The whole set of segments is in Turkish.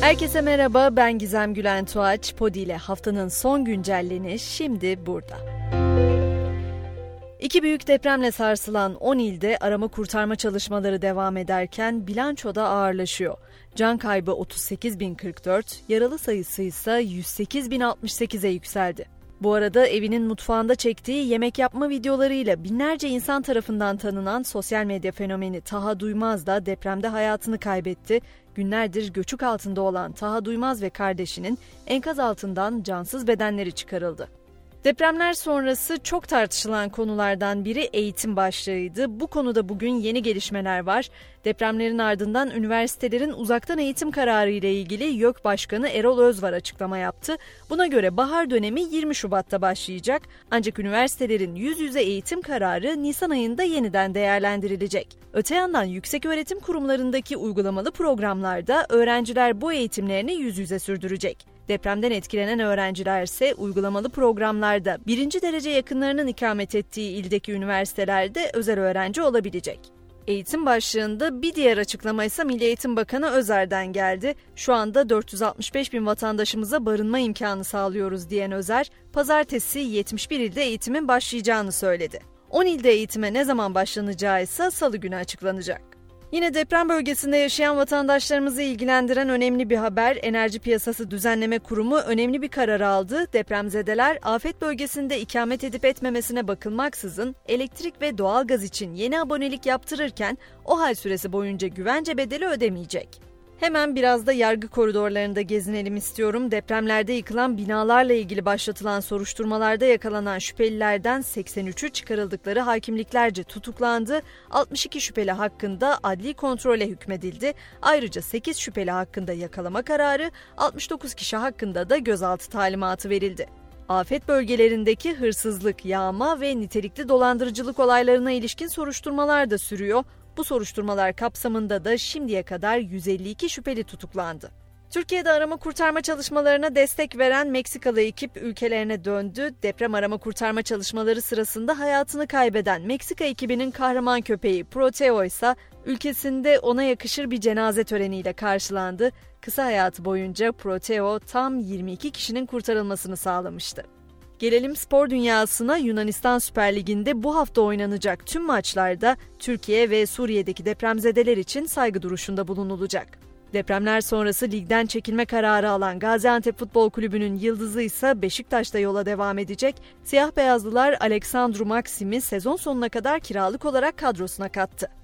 Herkese merhaba, ben Gizem Gülen Tuğaç. Podi ile haftanın son güncelleni şimdi burada. İki büyük depremle sarsılan 10 ilde arama kurtarma çalışmaları devam ederken bilançoda ağırlaşıyor. Can kaybı 38.044, yaralı sayısı ise 108.068'e yükseldi. Bu arada evinin mutfağında çektiği yemek yapma videolarıyla binlerce insan tarafından tanınan sosyal medya fenomeni Taha Duymaz da depremde hayatını kaybetti. Günlerdir göçük altında olan Taha Duymaz ve kardeşinin enkaz altından cansız bedenleri çıkarıldı. Depremler sonrası çok tartışılan konulardan biri eğitim başlığıydı. Bu konuda bugün yeni gelişmeler var. Depremlerin ardından üniversitelerin uzaktan eğitim kararı ile ilgili YÖK Başkanı Erol Özvar açıklama yaptı. Buna göre bahar dönemi 20 Şubat'ta başlayacak. Ancak üniversitelerin yüz yüze eğitim kararı Nisan ayında yeniden değerlendirilecek. Öte yandan yüksek öğretim kurumlarındaki uygulamalı programlarda öğrenciler bu eğitimlerini yüz yüze sürdürecek. Depremden etkilenen öğrenciler ise uygulamalı programlarda birinci derece yakınlarının ikamet ettiği ildeki üniversitelerde özel öğrenci olabilecek. Eğitim başlığında bir diğer açıklama ise Milli Eğitim Bakanı Özer'den geldi. Şu anda 465 bin vatandaşımıza barınma imkanı sağlıyoruz diyen Özer, pazartesi 71 ilde eğitimin başlayacağını söyledi. 10 ilde eğitime ne zaman başlanacağı ise salı günü açıklanacak. Yine deprem bölgesinde yaşayan vatandaşlarımızı ilgilendiren önemli bir haber. Enerji Piyasası Düzenleme Kurumu önemli bir karar aldı. Depremzedeler afet bölgesinde ikamet edip etmemesine bakılmaksızın elektrik ve doğalgaz için yeni abonelik yaptırırken o hal süresi boyunca güvence bedeli ödemeyecek. Hemen biraz da yargı koridorlarında gezinelim istiyorum. Depremlerde yıkılan binalarla ilgili başlatılan soruşturmalarda yakalanan şüphelilerden 83'ü çıkarıldıkları hakimliklerce tutuklandı. 62 şüpheli hakkında adli kontrole hükmedildi. Ayrıca 8 şüpheli hakkında yakalama kararı, 69 kişi hakkında da gözaltı talimatı verildi. Afet bölgelerindeki hırsızlık, yağma ve nitelikli dolandırıcılık olaylarına ilişkin soruşturmalar da sürüyor. Bu soruşturmalar kapsamında da şimdiye kadar 152 şüpheli tutuklandı. Türkiye'de arama kurtarma çalışmalarına destek veren Meksikalı ekip ülkelerine döndü. Deprem arama kurtarma çalışmaları sırasında hayatını kaybeden Meksika ekibinin kahraman köpeği Proteo ise ülkesinde ona yakışır bir cenaze töreniyle karşılandı. Kısa hayatı boyunca Proteo tam 22 kişinin kurtarılmasını sağlamıştı. Gelelim spor dünyasına Yunanistan Süper Ligi'nde bu hafta oynanacak tüm maçlarda Türkiye ve Suriye'deki depremzedeler için saygı duruşunda bulunulacak. Depremler sonrası ligden çekilme kararı alan Gaziantep Futbol Kulübü'nün yıldızı ise Beşiktaş'ta yola devam edecek. Siyah beyazlılar Aleksandru Maksim'i sezon sonuna kadar kiralık olarak kadrosuna kattı.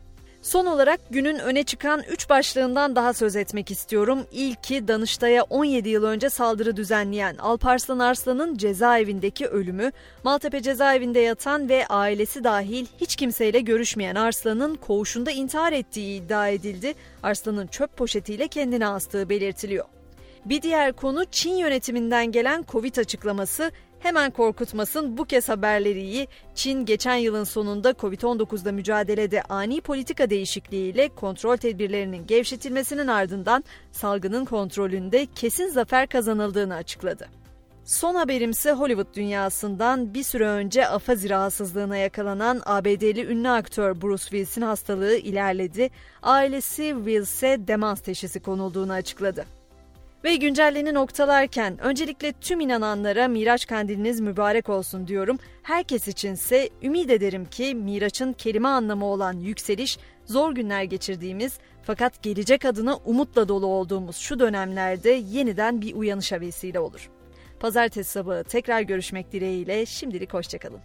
Son olarak günün öne çıkan 3 başlığından daha söz etmek istiyorum. İlki Danıştay'a 17 yıl önce saldırı düzenleyen Alparslan Arslan'ın cezaevindeki ölümü, Maltepe cezaevinde yatan ve ailesi dahil hiç kimseyle görüşmeyen Arslan'ın koğuşunda intihar ettiği iddia edildi. Arslan'ın çöp poşetiyle kendini astığı belirtiliyor. Bir diğer konu Çin yönetiminden gelen Covid açıklaması hemen korkutmasın bu kez haberleri iyi. Çin geçen yılın sonunda Covid-19'da mücadelede ani politika değişikliğiyle kontrol tedbirlerinin gevşetilmesinin ardından salgının kontrolünde kesin zafer kazanıldığını açıkladı. Son haberimse Hollywood dünyasından bir süre önce afazi rahatsızlığına yakalanan ABD'li ünlü aktör Bruce Willis'in hastalığı ilerledi. Ailesi Willis'e demans teşhisi konulduğunu açıkladı. Ve güncelleni noktalarken öncelikle tüm inananlara Miraç kandiliniz mübarek olsun diyorum. Herkes içinse ümit ederim ki Miraç'ın kelime anlamı olan yükseliş, zor günler geçirdiğimiz fakat gelecek adına umutla dolu olduğumuz şu dönemlerde yeniden bir uyanışa vesile olur. Pazartesi sabahı tekrar görüşmek dileğiyle şimdilik hoşçakalın.